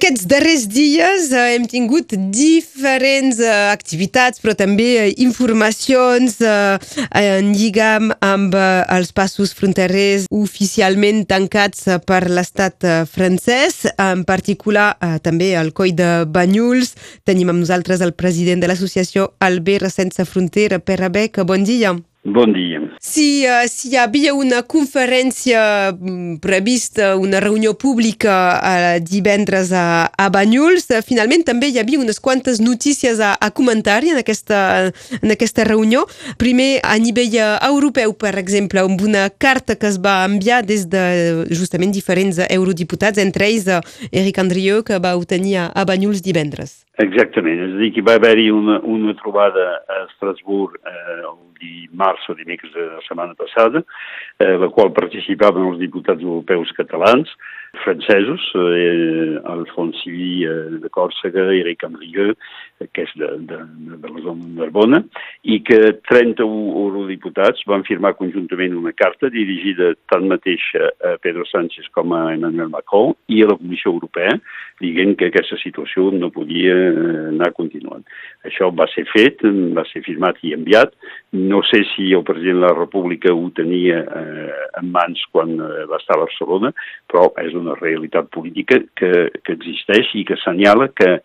Aquests darrers dies eh, hem tingut diferents eh, activitats, però també eh, informacions en lligam amb els passos fronterers oficialment tancats per l'estat francès, en particular també el coll de Banyuls. Tenim amb nosaltres el president de l'associació Albert Sense Frontera, Pere Bec. Bon dia. Bon dia. Si, uh, si hi havia una conferència mm, prevista, una reunió pública uh, divendres a, a Banyuls, uh, finalment també hi havia unes quantes notícies a, a comentar en aquesta, en aquesta reunió. Primer, a nivell europeu, per exemple, amb una carta que es va enviar des de justament diferents eurodiputats, entre ells Eric Andrieu, que va obtenir a, a Banyuls divendres. Exactament, és a dir, que va haver-hi una, una trobada a Estrasburg eh, el dimarts o dimecres de la setmana passada, eh, la qual participaven els diputats europeus catalans, francesos, eh, Alfonsi eh, de Còrsega, Eric Andrieu, eh, que és de, de, de la zona de Narbona, i que 31 eurodiputats van firmar conjuntament una carta dirigida tant mateix a Pedro Sánchez com a Emmanuel Macron i a la Comissió Europea, dient que aquesta situació no podia eh, anar continuant. Això va ser fet, va ser firmat i enviat. No sé si el president de la República ho tenia eh, en mans quan eh, va estar a Barcelona, però és una realitat política que, que existeix i que assenyala que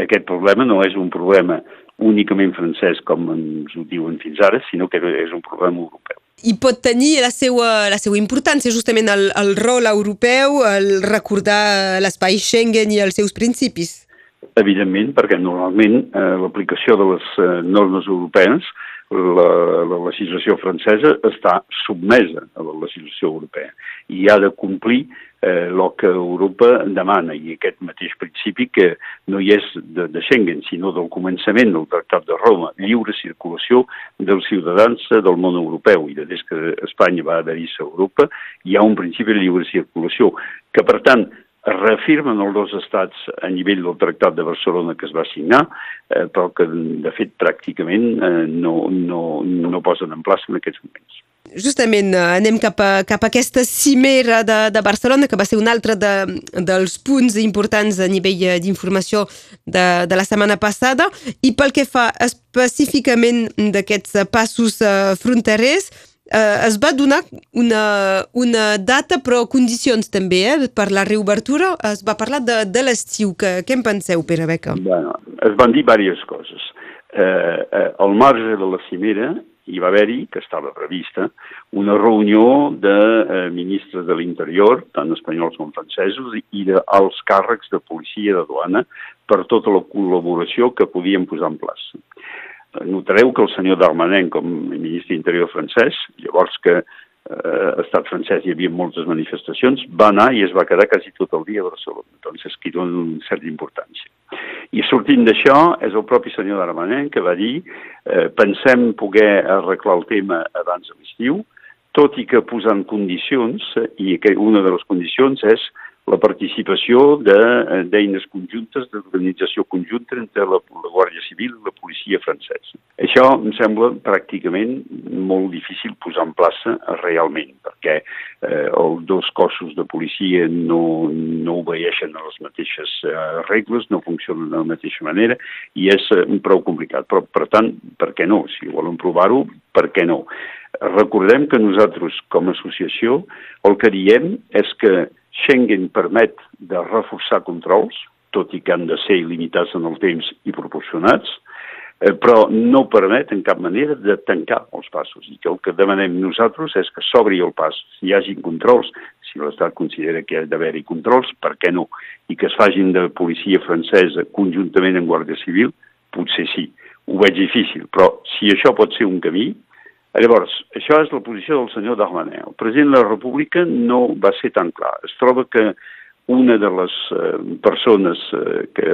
aquest problema no és un problema únicament francès, com ens ho diuen fins ara, sinó que és un problema europeu i pot tenir la seva, la seva importància, justament el, el rol europeu, el recordar l'espai Schengen i els seus principis. Evidentment, perquè normalment eh, l'aplicació de les eh, normes europees, la, la legislació francesa està submesa a la legislació europea i ha de complir eh, el que Europa demana i aquest mateix principi que no hi és de, de Schengen, sinó del començament del Tractat de Roma, lliure circulació dels ciutadans del món europeu. I des que Espanya va adherir-se a Europa hi ha un principi de lliure circulació que per tant es reafirmen els dos estats a nivell del Tractat de Barcelona que es va signar, eh, però que de fet pràcticament eh, no, no, no posen en plaça en aquests moments. Justament eh, anem cap a, cap a aquesta cimera de, de Barcelona, que va ser un altre de, dels punts importants a nivell eh, d'informació de, de la setmana passada, i pel que fa específicament d'aquests passos eh, fronterers, eh, es va donar una, una data però condicions també eh, per la reobertura. Es va parlar de, de l'estiu. Què en penseu, Pere Beca? Bueno, es van dir diverses coses. Eh, eh, al marge de la cimera hi va haver-hi, que estava prevista, una reunió de eh, ministres de l'Interior, tant espanyols com francesos, i d'alts càrrecs de policia i de duana per tota la col·laboració que podien posar en plaça. Notareu que el senyor Darmanin, com a ministre d'interior francès, llavors que eh, estat francès hi havia moltes manifestacions, va anar i es va quedar quasi tot el dia a Barcelona. Doncs és que dona una certa importància. I sortint d'això, és el propi senyor Darmanin que va dir eh, pensem poder arreglar el tema abans de l'estiu, tot i que posant condicions, i que una de les condicions és la participació eh, d'eines de, conjuntes, d'organització conjunta entre la, la Guàrdia Civil i la policia francesa. Això em sembla pràcticament molt difícil posar en plaça realment, perquè eh, els dos cossos de policia no, no obeeixen a les mateixes eh, regles, no funcionen de la mateixa manera i és eh, prou complicat. Però, per tant, per què no? Si volen provar-ho, per què no? Recordem que nosaltres, com a associació, el que diem és que Schengen permet de reforçar controls, tot i que han de ser il·limitats en el temps i proporcionats, eh, però no permet en cap manera de tancar els passos. I que el que demanem nosaltres és que s'obri el pas, si hi hagi controls, si l'Estat considera que ha d'haver-hi controls, per què no? I que es facin de policia francesa conjuntament amb Guàrdia Civil, potser sí. Ho veig difícil, però si això pot ser un camí, Llavors, això és la posició del senyor Darmanin. El president de la República no va ser tan clar. Es troba que una de les eh, persones eh, que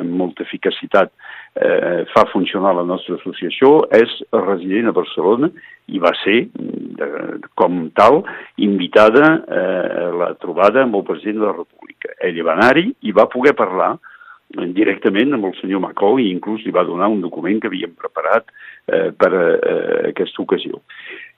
amb molta eficacitat eh, fa funcionar la nostra associació és resident a Barcelona i va ser, com tal, invitada eh, a la trobada amb el president de la República. Ella va anar-hi i va poder parlar directament amb el senyor Macron i inclús li va donar un document que havíem preparat eh, per a, eh, aquesta ocasió.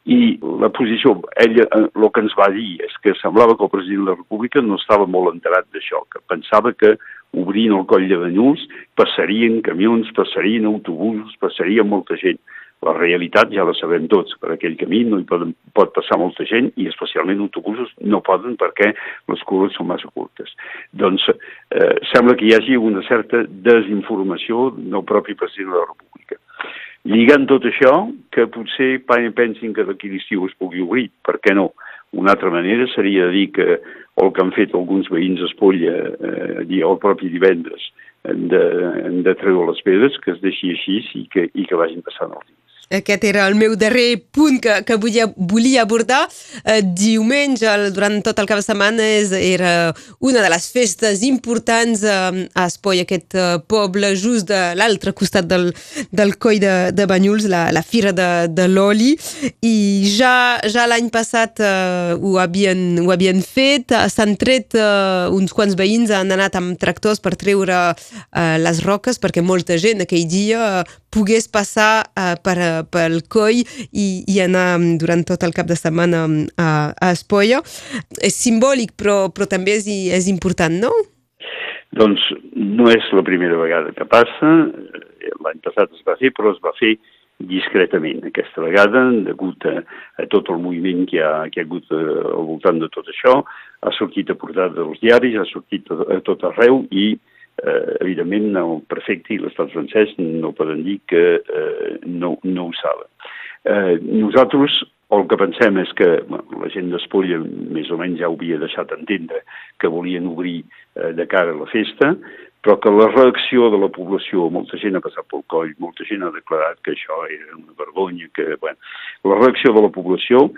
I la posició, ella el eh, que ens va dir és que semblava que el president de la República no estava molt enterat d'això, que pensava que obrint el coll de Banyuls, passarien camions, passarien autobusos, passaria molta gent. La realitat ja la sabem tots, per aquell camí no hi poden, pot passar molta gent i especialment autobusos no poden perquè les cules són massa curtes. Doncs eh, sembla que hi hagi una certa desinformació del propi president de la República. Lligant tot això, que potser pensin que d'aquí l'estiu es pugui obrir, per què no? Una altra manera seria dir que el que han fet alguns veïns d'Espolla eh, el propi divendres de, de treure les pedres, que es deixi així i que, i que vagin passant els dies. Aquest era el meu darrer punt que, que volia, volia abordar. Eh, diumenge, durant tot el cap de setmana, és, era una de les festes importants eh, a Espoi, aquest eh, poble just de l'altre costat del, del coll de, de Banyuls, la, la Fira de, de l'Oli, i ja, ja l'any passat eh, ho, havien, ho havien fet, s'han tret eh, uns quants veïns, han anat amb tractors per treure eh, les roques, perquè molta gent aquell dia eh, pogués passar uh, per, pel coll i, i anar mm, durant tot el cap de setmana mm, a, a Espolla. És simbòlic, però, però també és, és important, no? Doncs no és la primera vegada que passa. L'any passat es va fer, però es va fer discretament. Aquesta vegada, degut a, a tot el moviment que ha, que ha hagut eh, al voltant de tot això, ha sortit a portada dels diaris, ha sortit a, a tot arreu i eh, evidentment el prefecte i l'estat francès no poden dir que eh, no, no ho saben. Eh, nosaltres el que pensem és que bueno, la gent d'Espolla més o menys ja havia deixat entendre que volien obrir eh, de cara a la festa, però que la reacció de la població, molta gent ha passat pel coll, molta gent ha declarat que això era una vergonya, que, bueno, la reacció de la població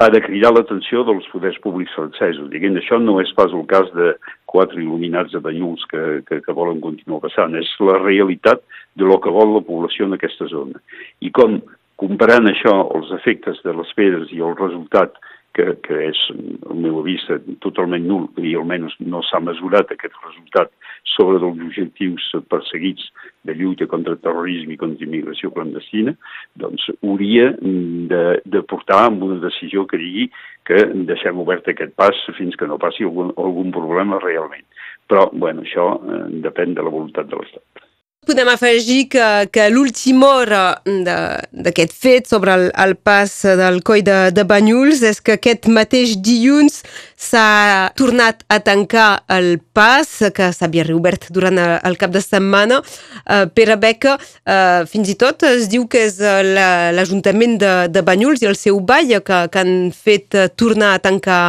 ha de cridar l'atenció dels poders públics francesos. Diguem, això no és pas el cas de quatre il·luminats de Banyuls que, que, que volen continuar passant, és la realitat de lo que vol la població en aquesta zona. I com, comparant això, els efectes de les pedres i el resultat que, que és, el meu avís, totalment nul, i almenys no s'ha mesurat aquest resultat sobre dels objectius perseguits de lluita contra el terrorisme i contra immigració clandestina, doncs hauria de, de portar amb una decisió que digui que deixem obert aquest pas fins que no passi algun, algun problema realment. Però, bueno, això eh, depèn de la voluntat de l'Estat. Podem afegir que, que l'última hora d'aquest fet sobre el, el pas del coll de, de Banyuls és que aquest mateix dilluns s'ha tornat a tancar el pas que s'havia reobert durant el, el cap de setmana. Uh, Pere Beca, uh, fins i tot es diu que és l'Ajuntament de, de Banyuls i el seu ball que, que han fet tornar a tancar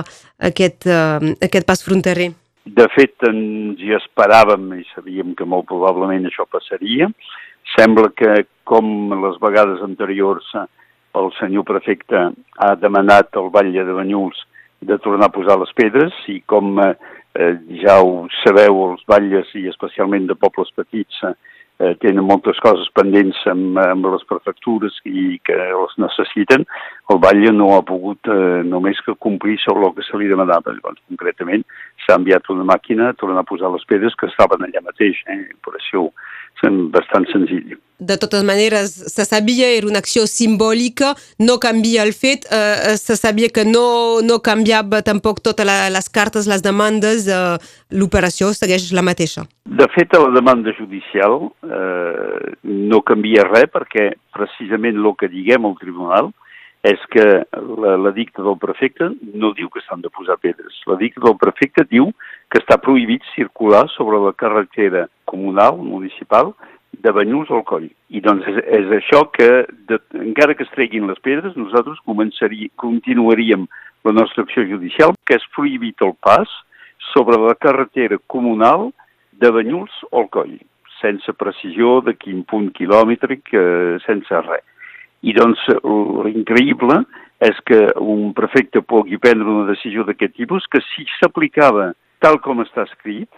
aquest, uh, aquest pas fronterer. De fet, ens hi esperàvem i sabíem que molt probablement això passaria. Sembla que, com les vegades anteriors, el senyor prefecte ha demanat al batlle de Banyuls de tornar a posar les pedres i com eh, ja ho sabeu, els batlles i especialment de pobles petits eh, tenen moltes coses pendents amb, amb les prefectures i que els necessiten, el batlle no ha pogut eh, només que complir sobre el que se li demanava. Llavors, concretament, s'ha enviat una màquina a tornar a posar les pedres que estaven allà mateix. Eh? Per això és bastant senzill. De totes maneres, se sabia, era una acció simbòlica, no canvia el fet, eh, eh se sabia que no, no canviava tampoc totes les cartes, les demandes, eh, l'operació segueix la mateixa. De fet, a la demanda judicial eh, no canvia res perquè precisament el que diguem al tribunal és que la, la dicta del prefecte no diu que s'han de posar pedres. La dicta del prefecte diu que està prohibit circular sobre la carretera comunal, municipal, de Banyuls al coll. I doncs és, és això que, de, encara que es treguin les pedres, nosaltres continuaríem la nostra acció judicial, que és prohibit el pas sobre la carretera comunal de Banyuls al coll, sense precisió de quin punt quilòmetric, eh, sense res. I doncs l'increïble és que un prefecte pugui prendre una decisió d'aquest tipus que si s'aplicava tal com està escrit,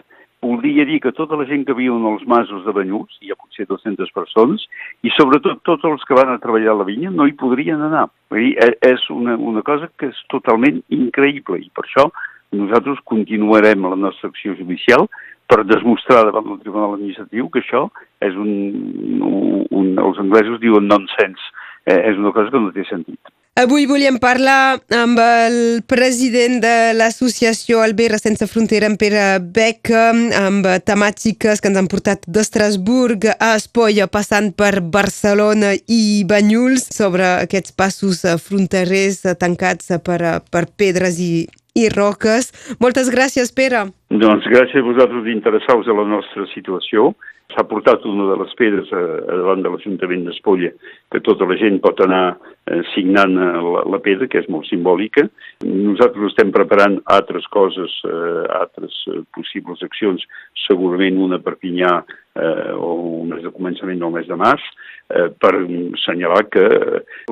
voldria dir que tota la gent que viu en els masos de Banyuls, hi ha potser 200 persones, i sobretot tots els que van a treballar a la vinya no hi podrien anar. Vull dir, e, és una, una cosa que és totalment increïble i per això nosaltres continuarem la nostra acció judicial per demostrar davant del Tribunal Administratiu que això és un, un, un els anglesos diuen nonsense, eh, és una cosa que no té sentit. Avui volíem parlar amb el president de l'associació Albera Sense Frontera, en Pere Beck, amb temàtiques que ens han portat d'Estrasburg a Espolla, passant per Barcelona i Banyuls, sobre aquests passos fronterers tancats per, per pedres i, i roques. Moltes gràcies, Pere. Doncs gràcies a vosaltres d'interessar-vos a la nostra situació s'ha portat una de les pedres a, a davant de l'Ajuntament d'Espolla, que tota la gent pot anar eh, signant eh, la, la pedra, que és molt simbòlica. Nosaltres estem preparant altres coses, eh, altres possibles accions, segurament una per Pinyà eh, o un mes de començament del mes de març, eh, per assenyalar que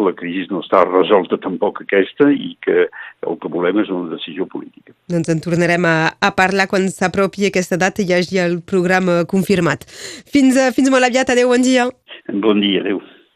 la crisi no està resolta tampoc aquesta i que el que volem és una decisió política. Doncs en tornarem a, a parlar quan s'apropi aquesta data i hi hagi el programa confirmat. Fins, fins molt aviat, adeu, bon dia. Bon dia, adeu.